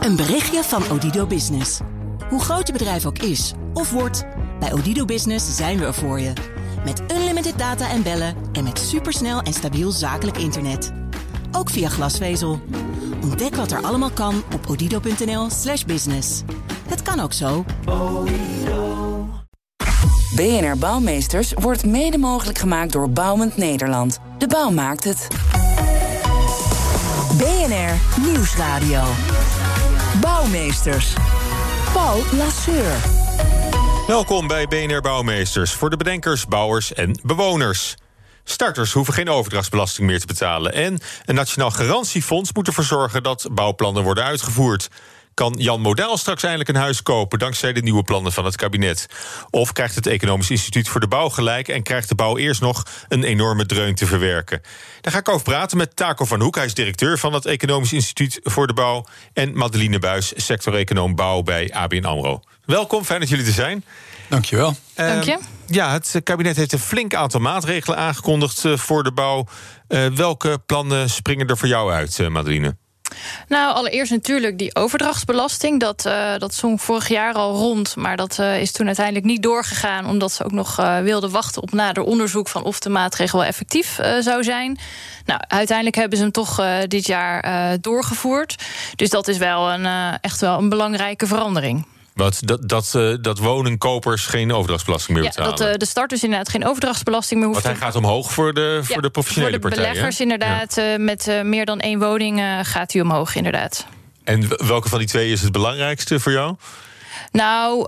Een berichtje van Odido Business. Hoe groot je bedrijf ook is of wordt, bij Odido Business zijn we er voor je. Met unlimited data en bellen en met supersnel en stabiel zakelijk internet. Ook via glasvezel. Ontdek wat er allemaal kan op odido.nl/slash business. Het kan ook zo. BNR Bouwmeesters wordt mede mogelijk gemaakt door Bouwend Nederland. De bouw maakt het. BNR Nieuwsradio. Bouwmeesters. Paul Lasseur. Welkom bij BNR Bouwmeesters voor de bedenkers, bouwers en bewoners. Starters hoeven geen overdrachtsbelasting meer te betalen. En een nationaal garantiefonds moet ervoor zorgen dat bouwplannen worden uitgevoerd. Kan Jan Modaal straks eindelijk een huis kopen dankzij de nieuwe plannen van het kabinet? Of krijgt het Economisch Instituut voor de Bouw gelijk en krijgt de bouw eerst nog een enorme dreun te verwerken? Daar ga ik over praten met Taco van Hoek. Hij is directeur van het Economisch Instituut voor de Bouw. En Madeline Buis, sector-econoom bouw bij ABN Amro. Welkom, fijn dat jullie er zijn. Dankjewel. Dank je. Ja, het kabinet heeft een flink aantal maatregelen aangekondigd uh, voor de bouw. Uh, welke plannen springen er voor jou uit, Madeline? Nou, allereerst natuurlijk die overdrachtsbelasting. Dat, uh, dat zong vorig jaar al rond, maar dat uh, is toen uiteindelijk niet doorgegaan... omdat ze ook nog uh, wilden wachten op nader onderzoek... van of de maatregel wel effectief zou zijn. Nou, uiteindelijk hebben ze hem toch dit jaar doorgevoerd. Dus dat is wel een, echt wel een belangrijke verandering. Wat, dat, dat, uh, dat woningkopers geen overdrachtsbelasting meer betalen? Ja, dat uh, de starters inderdaad geen overdrachtsbelasting meer hoeven Want hij gaat omhoog voor de, voor ja, de professionele partijen. Voor de beleggers inderdaad. Ja. Uh, met meer dan één woning gaat hij omhoog inderdaad. En welke van die twee is het belangrijkste voor jou? Nou,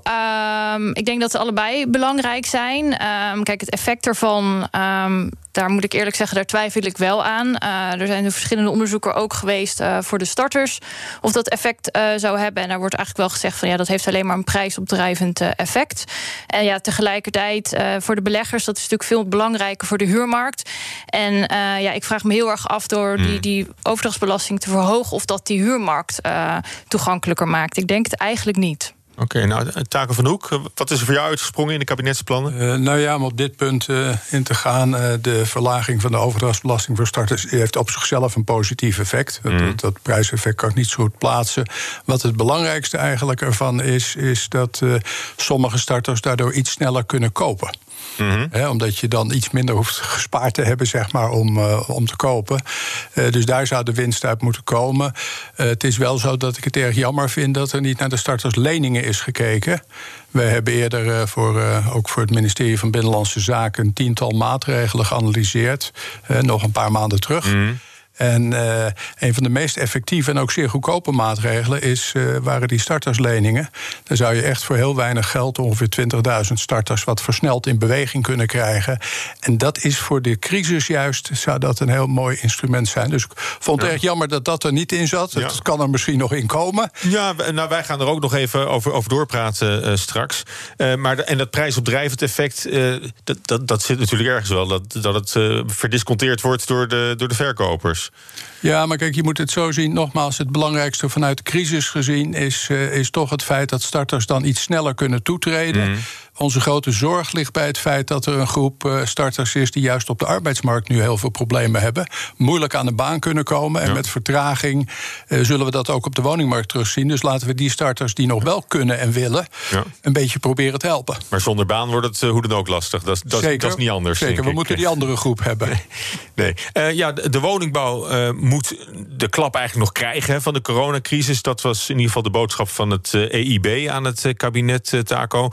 um, ik denk dat ze allebei belangrijk zijn. Um, kijk, het effect ervan, um, daar moet ik eerlijk zeggen, daar twijfel ik wel aan. Uh, er zijn verschillende onderzoeken ook geweest uh, voor de starters. Of dat effect uh, zou hebben. En daar wordt eigenlijk wel gezegd van ja, dat heeft alleen maar een prijsopdrijvend effect. En ja, tegelijkertijd voor de beleggers, dat is natuurlijk veel belangrijker voor de huurmarkt. En ja, ik vraag me heel erg af door die, die overdrachtsbelasting te verhogen, of dat die huurmarkt toegankelijker maakt. Ik denk het eigenlijk niet. Oké, okay, nou, Taken van Hoek, wat is er voor jou uitgesprongen in de kabinetsplannen? Uh, nou ja, om op dit punt uh, in te gaan, uh, de verlaging van de overdrachtsbelasting voor starters heeft op zichzelf een positief effect. Mm. Dat, dat, prijseffect kan ik niet zo goed plaatsen. Wat het belangrijkste eigenlijk ervan is, is dat sommige starters daardoor iets sneller kunnen kopen. He, omdat je dan iets minder hoeft gespaard te hebben, zeg maar, om, uh, om te kopen. Uh, dus daar zou de winst uit moeten komen. Uh, het is wel zo dat ik het erg jammer vind dat er niet naar de startersleningen is gekeken. We hebben eerder voor, ook voor het ministerie van Binnenlandse Zaken een tiental maatregelen geanalyseerd. nog een paar maanden terug. Mm-hmm. En uh, een van de meest effectieve en ook zeer goedkope maatregelen is, uh, waren die startersleningen. Dan zou je echt voor heel weinig geld, ongeveer 20.000 starters, wat versneld in beweging kunnen krijgen. En dat is voor de crisis juist, zou dat een heel mooi instrument zijn. Dus ik vond het ja. erg jammer dat dat er niet in zat. Ja. Het kan er misschien nog in komen. Ja, nou, wij gaan er ook nog even over, over doorpraten uh, straks. maar de, en dat prijsopdrijvend effect, dat, dat, dat zit natuurlijk ergens wel. Dat, dat het verdisconteerd wordt door de, door de verkopers. Ja, maar kijk, je moet het zo zien. Nogmaals, het belangrijkste vanuit de crisis gezien is, uh, is toch het feit dat starters dan iets sneller kunnen toetreden. Mm. Onze grote zorg ligt bij het feit dat er een groep uh, starters is die juist op de arbeidsmarkt nu heel veel problemen hebben. Moeilijk aan de baan kunnen komen. En ja. met vertraging uh, zullen we dat ook op de woningmarkt terugzien. Dus laten we die starters die nog wel kunnen en willen, ja. een beetje proberen te helpen. Maar zonder baan wordt het uh, hoe dan ook lastig. Dat, dat, Zeker. dat is niet anders. Zeker, we ik. moeten die andere groep hebben. Nee. nee. ja, de, de woningbouw moet de klap eigenlijk nog krijgen hè, van de coronacrisis. Dat was in ieder geval de boodschap van het EIB aan het kabinet, Taco.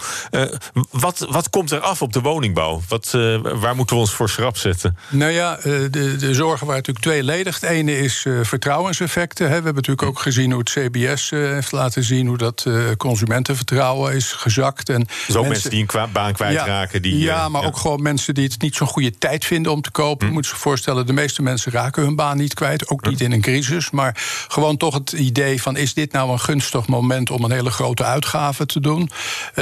Wat, wat komt er af op de woningbouw? Wat, uh, waar moeten we ons voor schrap zetten? Nou ja, de, de zorgen waren natuurlijk tweeledig. Het ene is uh, vertrouwenseffecten. Hè. We hebben natuurlijk ook gezien hoe het CBS uh, heeft laten zien... hoe dat consumentenvertrouwen is gezakt. En dus ook mensen, mensen die een baan kwijtraken. Ja, die, ja maar ja. ook gewoon mensen die het niet zo'n goede tijd vinden om te kopen. Hm. Moet je voorstellen, de meeste mensen raken hun baan niet kwijt. Ook niet hm. in een crisis. Maar gewoon toch het idee van... is dit nou een gunstig moment om een hele grote uitgave te doen?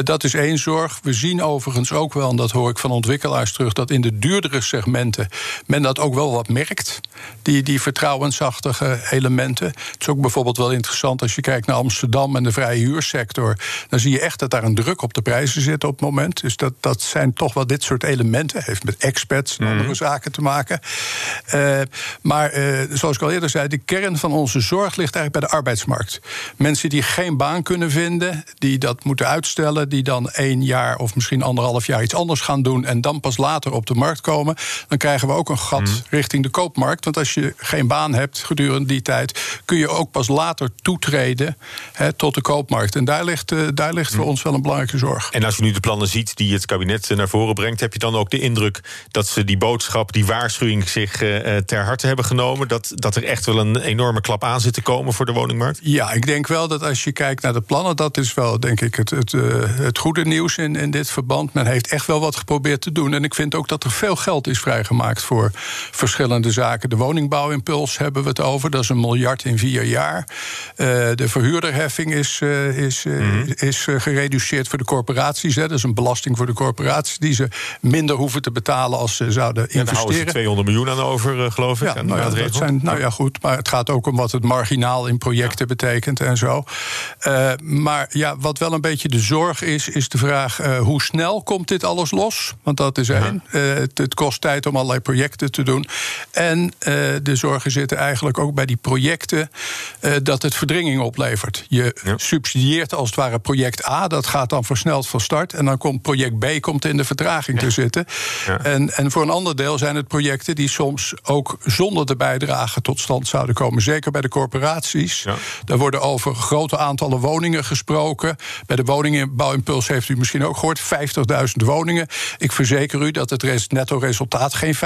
dat is één zorg. We zien overigens ook wel, en dat hoor ik van ontwikkelaars terug, dat in de duurdere segmenten men dat ook wel wat merkt. Die, die vertrouwensachtige elementen. Het is ook bijvoorbeeld wel interessant als je kijkt naar Amsterdam en de vrije huursector. Dan zie je echt dat daar een druk op de prijzen zit op het moment. Dus dat, dat zijn toch wel dit soort elementen. Heeft met expats en andere Mhm. zaken te maken. Eh, maar eh, zoals ik al eerder zei, de kern van onze zorg ligt eigenlijk bij de arbeidsmarkt. Mensen die geen baan kunnen vinden, die dat moeten uitstellen, die dan één jaar of misschien anderhalf jaar iets anders gaan doen en dan pas later op de markt komen, dan krijgen we ook een gat richting de koopmarkt. Want als je geen baan hebt gedurende die tijd, kun je ook pas later toetreden hè, tot de koopmarkt. En daar ligt, eh, daar ligt voor ons wel een belangrijke zorg. En als je nu de plannen ziet die het kabinet eh, naar voren brengt, heb je dan ook de indruk dat ze die boodschap, die waarschuwing zich eh, ter harte hebben genomen? Dat, dat er echt wel een enorme klap aan zit te komen voor de woningmarkt? Ja, ik denk wel dat als je kijkt naar de plannen, dat is wel denk ik het, het, het goede nieuws in, in dit verband. Men heeft echt wel wat geprobeerd te doen. En ik vind ook dat er veel geld is vrijgemaakt voor verschillende zaken. De woningbouwimpuls hebben we het over. Dat is een miljard in vier jaar. Eh, de verhuurderheffing is, eh, is, eh, is eh, gereduceerd voor de corporaties. Hè. Dat is een belasting voor de corporaties die ze minder hoeven te betalen als ze zouden Ja, daar houden ze investeren. 200 miljoen aan over, geloof ik. Ja, die nou ja, dat zijn, nou ja, goed. Maar het gaat ook om wat het marginaal in projecten betekent en zo. Maar ja, wat wel een beetje de zorg is, is de vraag: eh, hoe snel komt dit alles los? Want dat is één. Eh, het, het kost tijd om allerlei projecten te doen. En eh, de zorgen zitten eigenlijk ook bij die projecten dat het verdringing oplevert. Je Ja. subsidieert als het ware project A, dat gaat dan versneld van start. En dan komt project B komt in de vertraging te zitten. En, en voor een ander deel zijn het projecten die soms ook zonder de bijdrage tot stand zouden komen. Zeker bij de corporaties. Daar worden over grote aantallen woningen gesproken. Bij de woningenbouwimpuls heeft u misschien ook gehoord: 50.000 woningen. Ik verzeker u dat het netto resultaat geen 50.000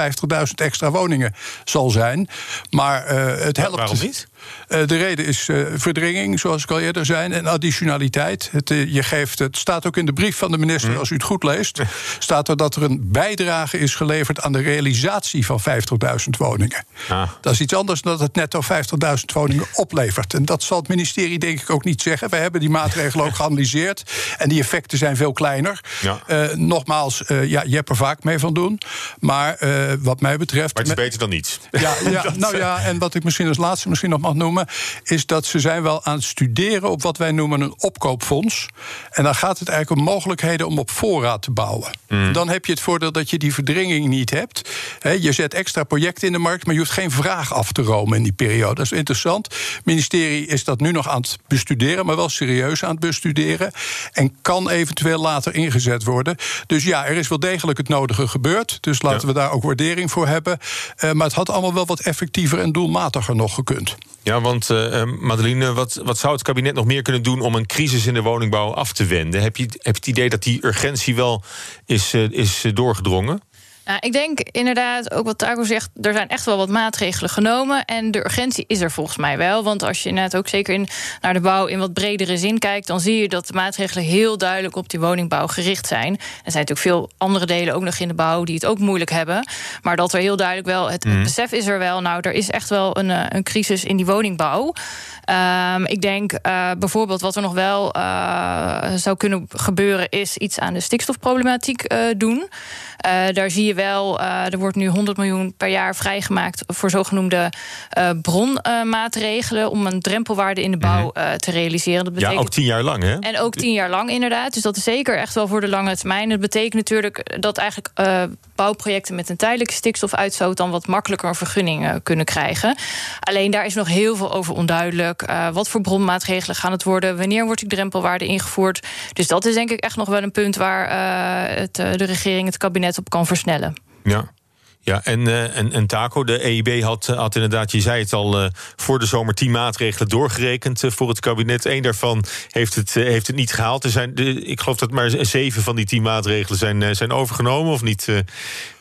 extra woningen zal zijn. Maar eh, het helpt. waarom niet? Eh, de reden is eh, verdringing, zoals ik al eerder zei, en additionaliteit. Het, eh, je geeft, het staat ook in de brief van de minister, Hm. als u het goed leest, staat er dat er een bijdrage is geleverd aan de realisatie van 50.000 woningen. Ah. Dat is iets anders dan dat het netto 50.000 woningen oplevert. En dat zal het ministerie denk ik ook niet zeggen. We hebben die maatregelen ook geanalyseerd. En die effecten zijn veel kleiner. Ja. Nogmaals, ja, je hebt er vaak mee van doen. Maar wat mij betreft. Maar het is beter dan niets. ja, ja nou ja, en wat ik misschien als laatste misschien nog mag noemen... is dat ze zijn wel aan het studeren op wat wij noemen een opkoopfonds. En dan gaat het eigenlijk om mogelijkheden om op voorraad te bouwen. Mm. Dan heb je het voordeel dat je die verdringing niet hebt. Je zet extra projecten in de markt, maar je hoeft geen vraag af te romen in die periode. Dat is interessant. Het ministerie is dat nu nog aan het bestuderen, maar wel serieus aan het bestuderen. En kan eventueel later ingezet worden. Dus ja, er is wel degelijk het nodige gebeurd. Dus laten Ja. we daar ook waardering voor hebben. Eh, maar het had allemaal wel wat effectiever en doelmatiger nog gekund. Ja, want eh, eh, Madeline, wat, wat zou het kabinet nog meer kunnen doen om een crisis in de woningbouw af te wenden? Heb je, heb je het idee dat die urgentie wel is, eh, is doorgedrongen? Nou, ik denk inderdaad, ook wat Taco zegt, er zijn echt wel wat maatregelen genomen. En de urgentie is er volgens mij wel. Want als je inderdaad ook zeker in, naar de bouw in wat bredere zin kijkt, dan zie je dat de maatregelen heel duidelijk op die woningbouw gericht zijn. Er zijn natuurlijk veel andere delen ook nog in de bouw die het ook moeilijk hebben. Maar dat er heel duidelijk wel, het, het besef is er wel, nou, er is echt wel een, eh, een crisis in die woningbouw. Ehm, ik denk eh, bijvoorbeeld wat er nog wel eh, zou kunnen gebeuren, is iets aan de stikstofproblematiek doen. Eh, daar zie je wel, eh, er wordt nu 100 miljoen per jaar vrijgemaakt voor zogenoemde eh, bronmaatregelen om een drempelwaarde in de bouw eh, te realiseren. Dat Mhm. Ja, ook tien jaar lang, hè? en ook tien jaar lang inderdaad. Dus dat is zeker echt wel voor de lange termijn. Dat betekent natuurlijk dat eigenlijk bouwprojecten met een tijdelijke stikstofuitstoot dan wat makkelijker een vergunning kunnen krijgen. Alleen daar is nog heel veel over onduidelijk. Wat voor bronmaatregelen gaan het worden? Wanneer wordt die drempelwaarde ingevoerd? Dus dat is denk ik echt nog wel een punt waar het, de regering, het kabinet op kan versnellen. Ja. Ja, en, eh, en, en Taco, de EIB had, had inderdaad, je zei het al, eh, voor de zomer tien maatregelen doorgerekend eh, voor het kabinet. Eén daarvan heeft het, heeft het niet gehaald. Er zijn, ik geloof dat maar zeven van die tien maatregelen zijn, zijn overgenomen, of niet?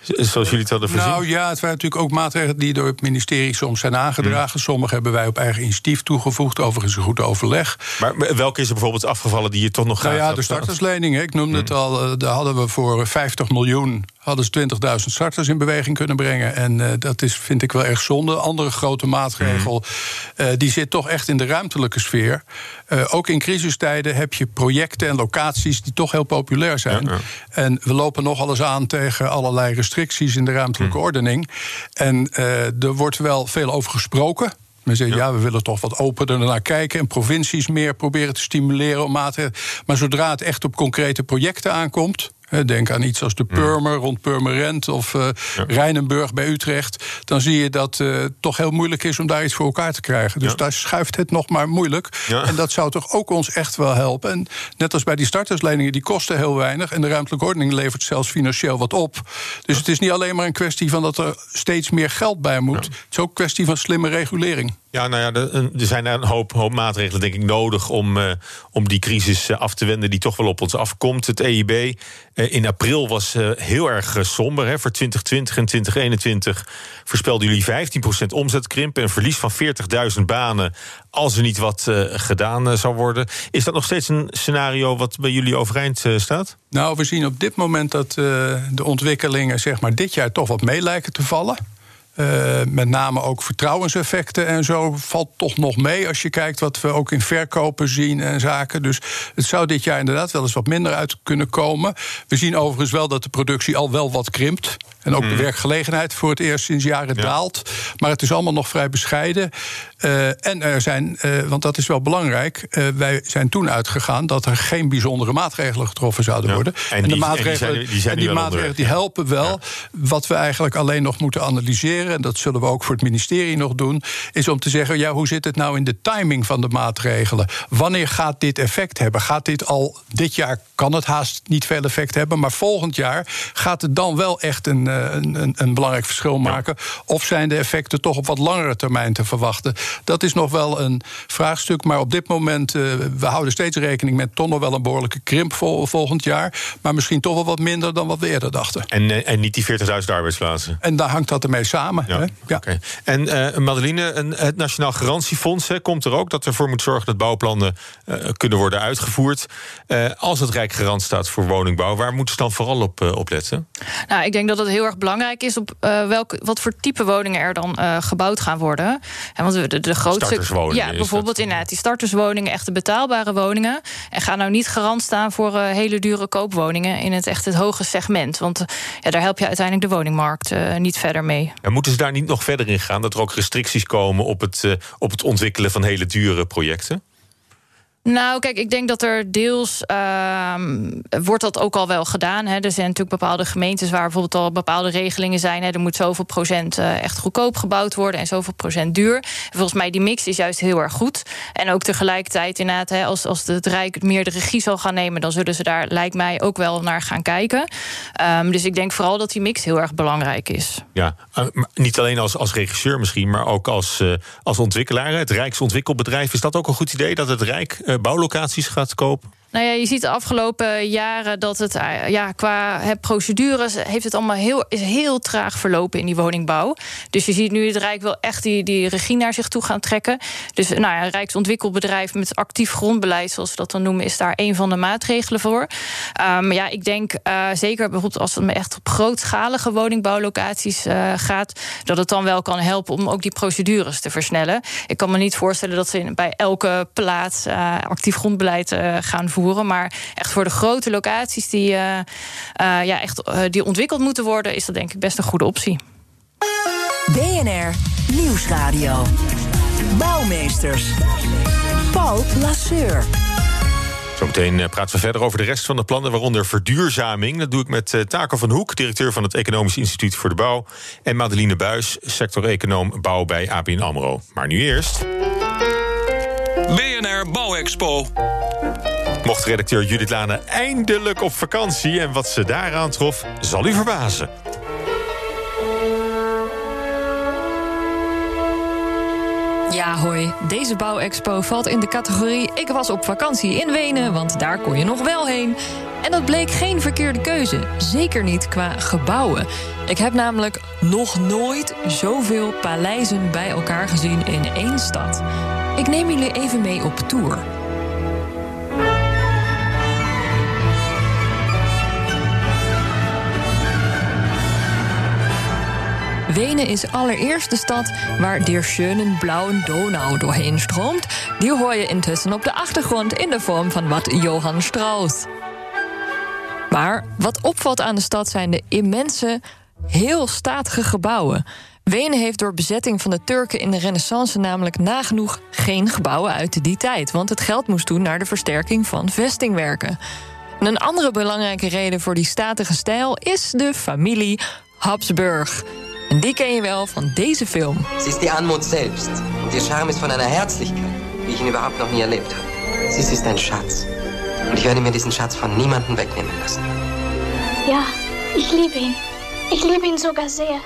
zoals jullie het hadden voorzien. Nou ja, het waren natuurlijk ook maatregelen die door het ministerie soms zijn aangedragen. Sommige hebben wij op eigen initiatief toegevoegd, overigens een goed overleg. maar welke is er bijvoorbeeld afgevallen die je toch nog Nou ja, had- de starterslening. Ik noemde het al, eh, daar hadden we voor 50 miljoen hadden ze 20.000 starters in beweging beweging kunnen brengen. En dat is, vind ik wel erg zonde. Andere grote maatregel, mhm. die zit toch echt in de ruimtelijke sfeer. ook in crisistijden heb je projecten en locaties die toch heel populair zijn. En we lopen nogal eens aan tegen allerlei restricties in de ruimtelijke mhm. ordening. En er wordt wel veel over gesproken. Men zegt, ja. we willen toch wat opener naar kijken... en provincies meer proberen te stimuleren om maatregelen. Maar zodra het echt op concrete projecten aankomt... Denk aan iets als de Purmer rond Purmerend of uh, Rijnenburg bij Utrecht. Dan zie je dat het uh, toch heel moeilijk is om daar iets voor elkaar te krijgen. Dus daar schuift het nog maar moeilijk. En dat zou toch ook ons echt wel helpen. En net als bij die startersleningen, die kosten heel weinig. En de ruimtelijke ordening levert zelfs financieel wat op. Dus het is niet alleen maar een kwestie van dat er steeds meer geld bij moet. Het is ook een kwestie van slimme regulering. Ja, nou ja, er zijn een hoop, hoop maatregelen, denk ik, nodig om, uh, om die crisis eh, af te wenden die toch wel op ons afkomt. Het EIB eh, in april was heel erg somber. Hè. Voor 2020 en 2021 voorspelden jullie 15% omzetkrimp en verlies van 40.000 banen als er niet wat gedaan zou worden. Is dat nog steeds een scenario wat bij jullie overeind staat? Nou, we zien op dit moment dat de ontwikkelingen zeg maar, dit jaar toch wat mee lijken te vallen. Uh, met name ook vertrouwenseffecten en zo valt toch nog mee als je kijkt wat we ook in verkopen zien en zaken. Dus het zou dit jaar inderdaad wel eens wat minder uit kunnen komen. We zien overigens wel dat de productie al wel wat krimpt. En ook de mhm. werkgelegenheid voor het eerst sinds jaren daalt. Maar het is allemaal nog vrij bescheiden. Uh, en er zijn, uh, want dat is wel belangrijk, uh, wij zijn toen uitgegaan dat er geen bijzondere maatregelen getroffen zouden ja. worden. En, en, die, de maatregelen, en die, zijn, die, zijn en die maatregelen die helpen wel. Ja. Wat we eigenlijk alleen nog moeten analyseren, en dat zullen we ook voor het ministerie nog doen, is om te zeggen: ja, hoe zit het nou in de timing van de maatregelen? Wanneer gaat dit effect hebben? Gaat dit al dit jaar? Kan het haast niet veel effect hebben, maar volgend jaar gaat het dan wel echt een eh, een, een, een, belangrijk verschil maken? Of zijn de effecten toch op wat langere termijn te verwachten? Dat is nog wel een vraagstuk. Maar op dit moment, uh, we houden steeds rekening met toch nog wel een behoorlijke krimp vol, volgend jaar. Maar misschien toch wel wat minder dan wat we eerder dachten. En, eh, en niet die 40.000 arbeidsplaatsen? En daar hangt dat ermee samen. Ja. Hè? ja. Okay. En uh, Madeline, een, het Nationaal Garantiefonds hè, komt er ook dat ervoor moet zorgen dat bouwplannen uh, kunnen worden uitgevoerd. als het Rijk garant staat voor woningbouw, waar moeten ze dan vooral op, op letten? Nou, ik denk dat het heel erg belangrijk is op uh, welke, wat voor type woningen er dan uh, gebouwd gaan worden. En want de, de grootste. Ja, bijvoorbeeld inderdaad die starterswoningen, echte betaalbare woningen. En ga nou niet garant staan voor uh, hele dure koopwoningen in het echt het hoge segment. Want ja, daar help je uiteindelijk de woningmarkt niet verder mee. En moeten ze daar niet nog verder in gaan? Dat er ook restricties komen op het, op het ontwikkelen van hele dure projecten? Nou, kijk, ik denk dat er deels uh, wordt dat ook al wel gedaan. Hè. Er zijn natuurlijk bepaalde gemeentes waar bijvoorbeeld al bepaalde regelingen zijn. Hè. Er moet zoveel procent uh, echt goedkoop gebouwd worden en zoveel procent duur. En volgens mij die mix is juist heel erg goed. En ook tegelijkertijd inderdaad, hè, als, als het Rijk meer de regie zal gaan nemen, dan zullen ze daar, lijkt mij, ook wel naar gaan kijken. Um, dus ik denk vooral dat die mix heel erg belangrijk is. Ja, uh, niet alleen als, als regisseur misschien, maar ook als, uh, als ontwikkelaar. Het Rijksontwikkelbedrijf, is dat ook een goed idee dat het Rijk bouwlocaties gaat kopen? Nou ja, je ziet de afgelopen jaren dat het eh, ja, qua procedures heeft het allemaal heel, is heel traag verlopen in die woningbouw. Dus je ziet nu het Rijk wel echt die, die regie naar zich toe gaan trekken. Dus nou ja, een Rijksontwikkelbedrijf met actief grondbeleid, zoals we dat dan noemen, is daar een van de maatregelen voor. Um, ja, ik denk uh, zeker bijvoorbeeld als het echt op grootschalige woningbouwlocaties gaat, dat het dan wel kan helpen om ook die procedures te versnellen. Ik kan me niet voorstellen dat ze bij elke plaats actief grondbeleid gaan voeren maar echt voor de grote locaties die, uh, uh, ja, echt, uh, die ontwikkeld moeten worden, is dat denk ik best een goede optie. BNR Nieuwsradio. Bouwmeesters. Paul Lasseur. Zometeen praten we verder over de rest van de plannen, waaronder verduurzaming. Dat doe ik met Taco van Hoek, directeur van het Economisch Instituut voor de Bouw. En Madeline Buis, sector-econoom bouw bij ABN AMRO. Maar nu eerst... BNR Bouwexpo. Mocht redacteur Judith Lane eindelijk op vakantie... en wat ze daar aantrof, zal u verbazen. Ja, hoi. Deze bouwexpo valt in de categorie... ik was op vakantie in Wenen, want daar kon je nog wel heen. En dat bleek geen verkeerde keuze. Zeker niet qua gebouwen. Ik heb namelijk nog nooit zoveel paleizen bij elkaar gezien in één stad. Ik neem jullie even mee op tour... Wenen is allereerst de stad waar der schönen blauwen Donau doorheen stroomt. Die hoor je intussen op de achtergrond in de vorm van wat Johann Strauss. Maar wat opvalt aan de stad zijn de immense, heel statige gebouwen. Wenen heeft door bezetting van de Turken in de Renaissance namelijk nagenoeg geen gebouwen uit die tijd, want het geld moest toen naar de versterking van vestingwerken. En een andere belangrijke reden voor die statige stijl is de familie Habsburg. En die ken je wel van deze film. Sie ist die Anmut selbst. Und ihr Charme ist von einer Herzlichkeit, wie ich ihn überhaupt noch nie erlebt habe. Sie ist ein Schatz. Und ich werde mir diesen Schatz von niemandem wegnehmen lassen. Ja, ich liebe ihn. Ich liebe ihn sogar sehr.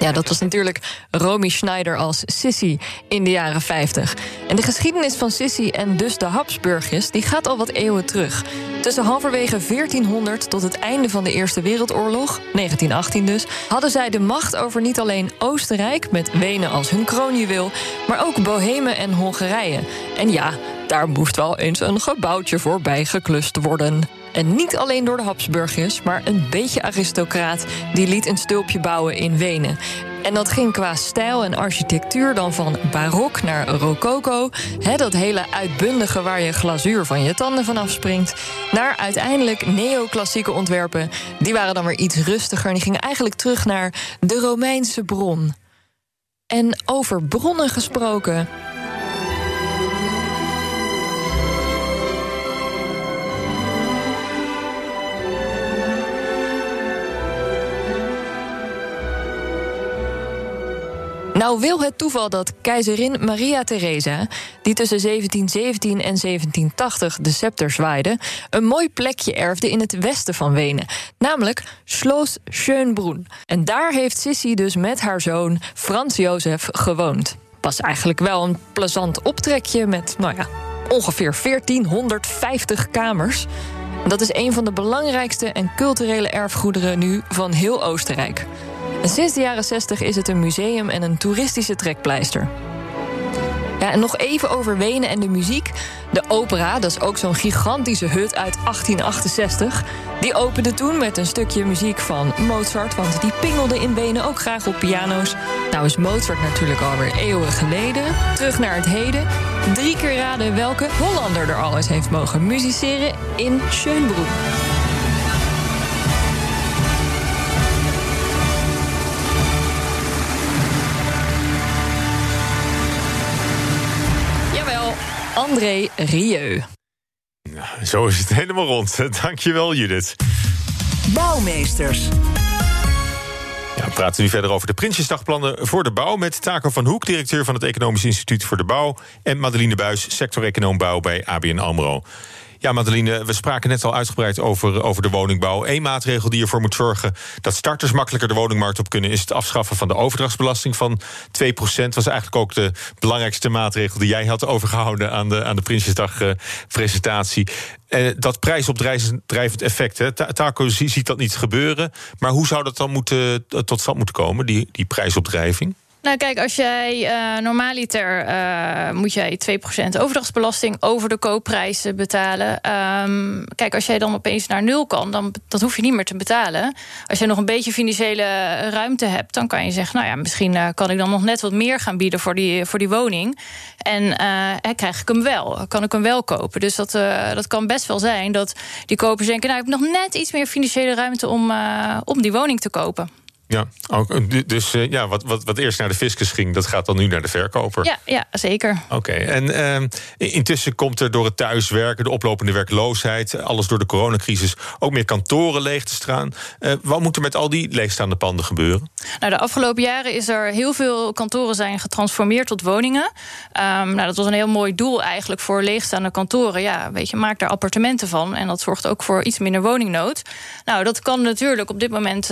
Ja, dat was natuurlijk Romy Schneider als Sissy in de jaren 50. En de geschiedenis van Sissy en dus de Habsburgjes... die gaat al wat eeuwen terug. Tussen halverwege 1400 tot het einde van de Eerste Wereldoorlog, 1918 dus... hadden zij de macht over niet alleen Oostenrijk... met Wenen als hun kroonjuweel... maar ook Bohemen en Hongarije. En ja, daar moest wel eens een gebouwtje voorbij geklust worden. En niet alleen door de Habsburgers, maar een beetje aristocraat... die liet een stulpje bouwen in Wenen. En dat ging qua stijl en architectuur dan van barok naar rococo... Hè, dat hele uitbundige waar je glazuur van je tanden van afspringt... naar uiteindelijk neoclassieke ontwerpen. Die waren dan weer iets rustiger en die gingen eigenlijk terug naar de Romeinse bron. En over bronnen gesproken... Nou wil het toeval dat keizerin Maria Theresa, die tussen 1717 en 1780 de scepter zwaaide, een mooi plekje erfde in het westen van Wenen, namelijk Schloss Schönbrunn. En daar heeft Sissy dus met haar zoon Frans Jozef gewoond. Was eigenlijk wel een plezant optrekje met, nou ja, ongeveer 1450 kamers. Dat is een van de belangrijkste en culturele erfgoederen nu van heel Oostenrijk. Sinds de jaren 60 is het een museum en een toeristische trekpleister. Ja, en nog even over Wenen en de muziek. De opera, dat is ook zo'n gigantische hut uit 1868. Die opende toen met een stukje muziek van Mozart... want die pingelde in Wenen ook graag op piano's. Nou is Mozart natuurlijk alweer eeuwen geleden. Terug naar het heden. Drie keer raden welke Hollander er al eens heeft mogen musiceren in Schönbrunn. André Rieu. Zo is het helemaal rond. Dankjewel, Judith. Bouwmeesters. Ja, we praten nu verder over de Prinsjesdagplannen voor de bouw... met Taco van Hoek, directeur van het Economisch Instituut voor de Bouw... en Madeline Buis, sector-econoom bouw bij ABN AMRO. Ja, Madeline, we spraken net al uitgebreid over, over de woningbouw. Eén maatregel die ervoor moet zorgen dat starters makkelijker de woningmarkt op kunnen, is het afschaffen van de overdrachtsbelasting van 2% Dat was eigenlijk ook de belangrijkste maatregel die jij had overgehouden aan de, aan de Prinsjesdag-presentatie. Eh, dat prijsopdrijvend effect, hè. Ta- Taco zie- ziet dat niet gebeuren. Maar hoe zou dat dan moeten, tot stand moeten komen, die, die prijsopdrijving? Nou, kijk, als jij eh normaliter eh, moet jij 2% overdrachtsbelasting over de koopprijzen betalen. Ehm, kijk, als jij dan opeens naar nul kan, dan dat hoef je niet meer te betalen. Als je nog een beetje financiële ruimte hebt, dan kan je zeggen: Nou ja, misschien eh, kan ik dan nog net wat meer gaan bieden voor die, voor die woning. En krijg ik hem wel, kan ik hem wel kopen. Dus dat, dat kan best wel zijn dat die kopers denken: Nou, ik heb nog net iets meer financiële ruimte om, om die woning te kopen. Ja, ook, eh, du- dus eh, ja, wat, wat, wat eerst naar de fiscus ging, dat gaat dan nu naar de verkoper. Ja, ja zeker. Oké, en ehm, in- intussen komt er door het thuiswerken, de oplopende werkloosheid, alles door de coronacrisis, ook meer kantoren leeg te staan. Eh, wat moet er met al die leegstaande panden gebeuren? Nou, de afgelopen jaren is er heel veel kantoren zijn getransformeerd tot woningen. Ehm, nou, dat was een heel mooi doel eigenlijk voor leegstaande kantoren. Ja, weet je, maak daar appartementen van. En dat zorgt ook voor iets minder woningnood. Nou, dat kan natuurlijk op dit moment,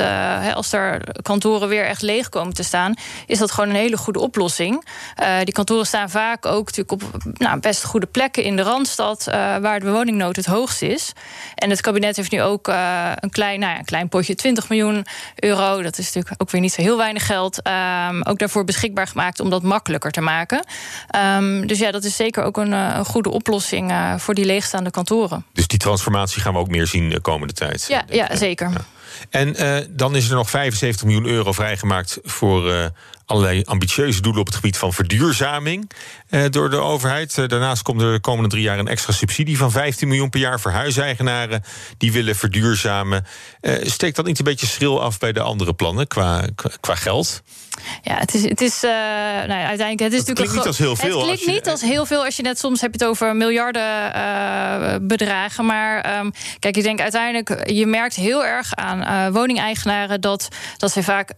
als er kantoren weer echt leeg komen te staan, is dat gewoon een hele goede oplossing. Eh, die kantoren staan vaak ook natuurlijk op nou, best goede plekken in de randstad, eh, waar de woningnood het hoogst is. En het kabinet heeft nu ook eh, een, klein, nou ja, een klein potje, 20 miljoen euro. Dat is natuurlijk ook weer niet zo heel weinig geld. ehm, ook daarvoor beschikbaar gemaakt om dat makkelijker te maken. Ehm, dus ja, dat is zeker ook een, een goede oplossing voor die leegstaande kantoren. Dus die transformatie gaan we ook meer zien de komende tijd. Ja, ja zeker. En uh, dan is er nog 75 miljoen euro vrijgemaakt voor uh, allerlei ambitieuze doelen op het gebied van verduurzaming uh, door de overheid. daarnaast komt er de komende drie jaar een extra subsidie van 15 miljoen per jaar voor huiseigenaren die willen verduurzamen. steekt dat niet een beetje schril af bij de andere plannen qua, qua, geld? Ja, het is, het is uh, nou ja, uiteindelijk. Het is het natuurlijk niet als heel veel. Het klinkt je, niet als heel veel als je net soms heb je het over miljarden uh, bedragen. Maar um, kijk, ik denk uiteindelijk, je merkt heel erg aan uh, woningeigenaren dat, dat ze vaak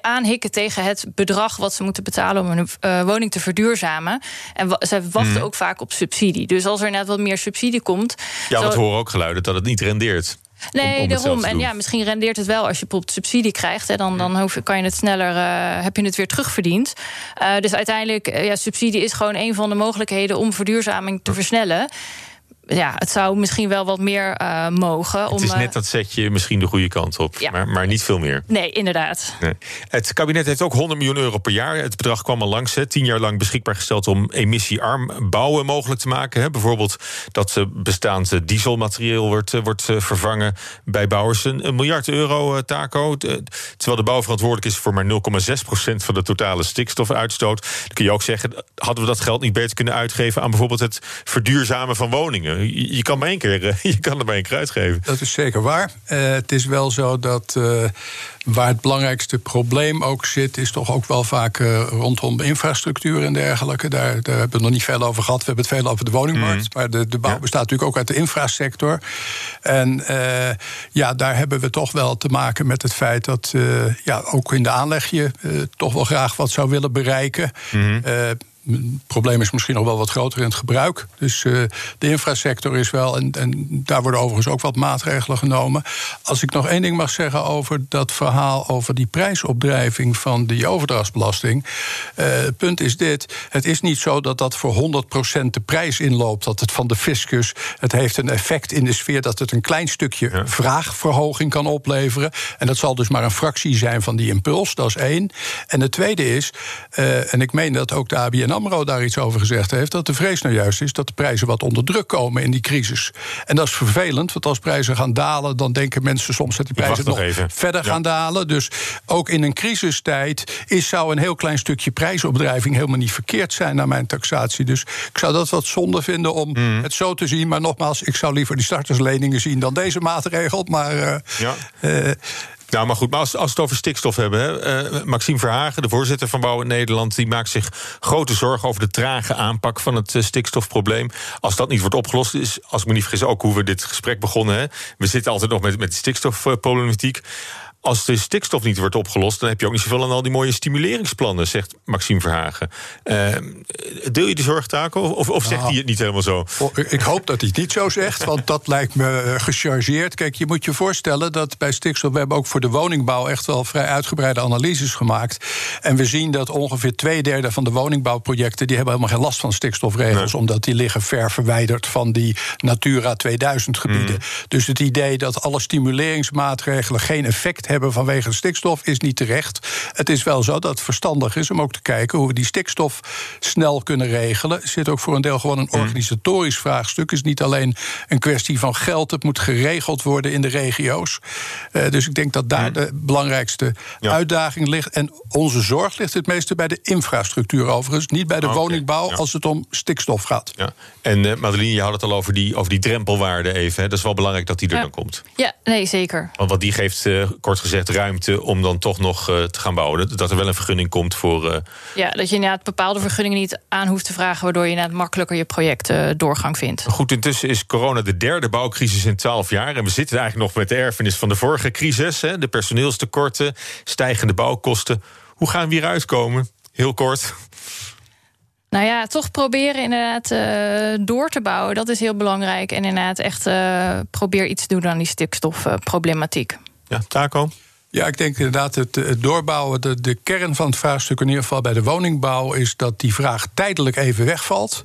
aanhikken tegen het bedrag wat ze moeten betalen om een uh, woning te verduurzamen. En ze wachten mm. ook vaak op subsidie. Dus als er net wat meer subsidie komt. Ja, we horen ook geluiden dat het niet rendeert. Nee, om, daarom. En ja, misschien rendeert het wel als je bijvoorbeeld subsidie krijgt. Hè, dan dan hoef, kan je het sneller, uh, heb je het weer terugverdiend. Uh, dus uiteindelijk, ja, subsidie is gewoon een van de mogelijkheden om verduurzaming te versnellen ja, het zou misschien wel wat meer uh, mogen. Het is net dat zet je misschien de goede kant op, ja. maar, maar niet veel meer. Nee, inderdaad. Nee. Het kabinet heeft ook 100 miljoen euro per jaar. Het bedrag kwam al langs, hè, tien jaar lang beschikbaar gesteld om emissiearm bouwen mogelijk te maken. Hè. Bijvoorbeeld dat bestaand dieselmaterieel wordt, wordt vervangen bij bouwers. Een, een miljard euro, taco. Terwijl de bouw verantwoordelijk is voor maar 0,6% van de totale stikstofuitstoot. Dan kun je ook zeggen, hadden we dat geld niet beter kunnen uitgeven aan bijvoorbeeld het verduurzamen van woningen? Je, kan maar één keer, eh, je kan er maar één keer uitgeven. Dat is zeker waar. Uh, het is wel zo dat uh, waar het belangrijkste probleem ook zit, is toch ook wel vaak uh, rondom infrastructuur en dergelijke. Daar, daar hebben we het nog niet veel over gehad. We hebben het veel over de woningmarkt. Mm. Maar de, de bouw ja. bestaat natuurlijk ook uit de infrasector. En ja, daar hebben we toch wel te maken met het feit dat ja, ook in de aanleg je toch wel graag wat zou willen bereiken. Mm het probleem is misschien nog wel wat groter in het gebruik. Dus uh, de infrasector is wel, en, en, daar worden overigens ook wat maatregelen genomen. Als ik nog één ding mag zeggen over dat verhaal over die prijsopdrijving van die overdrachtsbelasting. Uh, het punt is dit: het is niet zo dat dat voor 100% de prijs inloopt, dat het van de fiscus. Het heeft een effect in de sfeer dat het een klein stukje ja. vraagverhoging kan opleveren. En dat zal dus maar een fractie zijn van die impuls, dat is één. En het tweede is, uh, en ik meen dat ook de ABN AMRO daar iets over gezegd heeft... dat de vrees nou juist is dat de prijzen wat onder druk komen in die crisis. En dat is vervelend, want als prijzen gaan dalen... dan denken mensen soms dat die prijzen nog, nog verder ja. gaan dalen. Dus ook in een crisistijd is, zou een heel klein stukje prijsopdrijving... helemaal niet verkeerd zijn naar mijn taxatie. Dus ik zou dat wat zonde vinden om mm. het zo te zien. Maar nogmaals, ik zou liever die startersleningen zien dan deze maatregel. Maar uh, ja. uh, nou, maar goed, maar als, als we het over stikstof hebben... Hè, uh, Maxime Verhagen, de voorzitter van Bouw in Nederland... die maakt zich grote zorgen over de trage aanpak van het uh, stikstofprobleem. Als dat niet wordt opgelost, is, als ik me niet vergis... ook hoe we dit gesprek begonnen. Hè. We zitten altijd nog met, met stikstofproblematiek als de stikstof niet wordt opgelost, dan heb je ook niet zoveel aan al die mooie stimuleringsplannen, zegt Maxime Verhagen. Uh, deel je die zorg, Taco? Of, of zegt nou, hij het niet helemaal zo? Ik hoop dat hij het niet zo zegt, want dat lijkt me eh, gechargeerd. Kijk, je moet je voorstellen dat bij stikstof, we hebben ook voor de woningbouw echt wel vrij uitgebreide analyses gemaakt. En we zien dat ongeveer twee derde van de woningbouwprojecten, die hebben helemaal geen last van stikstofregels, nee. omdat die liggen ver verwijderd van die Natura 2000 gebieden. Mm. Dus het idee dat alle stimuleringsmaatregelen geen effect hebben hebben vanwege de stikstof is niet terecht. Het is wel zo dat het verstandig is om ook te kijken hoe we die stikstof snel kunnen regelen. Er zit ook voor een deel gewoon een organisatorisch vraagstuk. Het is niet alleen een kwestie van geld. Het moet geregeld worden in de regio's. Uh, dus ik denk dat daar de belangrijkste ja. uitdaging ligt. En onze zorg ligt het meeste bij de infrastructuur overigens. Niet bij de okay. woningbouw ja. als het om stikstof gaat. Ja. En uh, Madeline, je had het al over die, over die drempelwaarde even. Hè. Dat is wel belangrijk dat die er dan komt. Ja, nee, zeker. Want wat die geeft uh, kort gezegd ruimte om dan toch nog uh, te gaan bouwen. Dat, dat, er wel een vergunning komt voor. Uh... Ja, dat je inderdaad bepaalde vergunningen niet aan hoeft te vragen, waardoor je inderdaad makkelijker je project uh, doorgang vindt. Goed, intussen is corona de derde bouwcrisis in twaalf jaar. En we zitten eigenlijk nog met de erfenis van de vorige crisis. Hè, de personeelstekorten, stijgende bouwkosten. Hoe gaan we hieruit komen? Heel kort. Nou ja, toch proberen inderdaad uh, door te bouwen. Dat is heel belangrijk. En inderdaad echt uh, probeer iets te doen aan die stikstofproblematiek. Ja, Taco? Ja, ik denk inderdaad het, het doorbouwen. De, de kern van het vraagstuk, in ieder geval bij de woningbouw, is dat die vraag tijdelijk even wegvalt.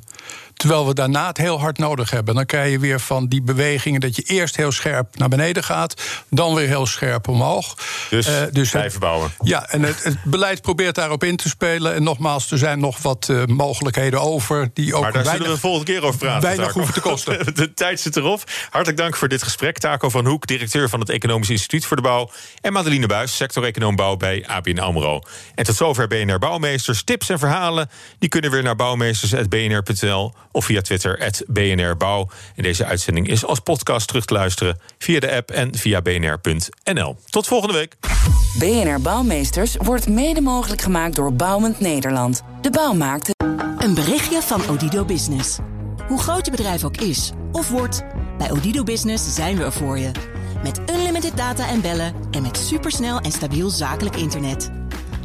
Terwijl we daarna het heel hard nodig hebben. Dan krijg je weer van die bewegingen dat je eerst heel scherp naar beneden gaat, dan weer heel scherp omhoog. Dus, Eh, dus blijven bouwen. ja, en het, het beleid probeert daarop in te spelen. En nogmaals, er zijn nog wat eh, mogelijkheden over die ook Maar daar weinig, zullen we de volgende keer over praten. weinig hoeven te kosten. De tijd zit erop. Hartelijk dank voor dit gesprek. Taco van Hoek, directeur van het Economisch Instituut voor de Bouw. En Madeline Buis, sector-econoom bouw bij ABN AMRO. En tot zover BNR Bouwmeesters. Tips en verhalen die kunnen weer naar bouwmeesters.bnr.nl of via Twitter BNR Bouw. En deze uitzending is als podcast terug te luisteren via de app en via bnr.nl. Tot volgende week. BNR Bouwmeesters wordt mede mogelijk gemaakt door Bouwend Nederland. De bouw maakt het. Een berichtje van Odido Business. Hoe groot je bedrijf ook is of wordt, bij Odido Business zijn we er voor je. Met unlimited data en bellen en met supersnel en stabiel zakelijk internet.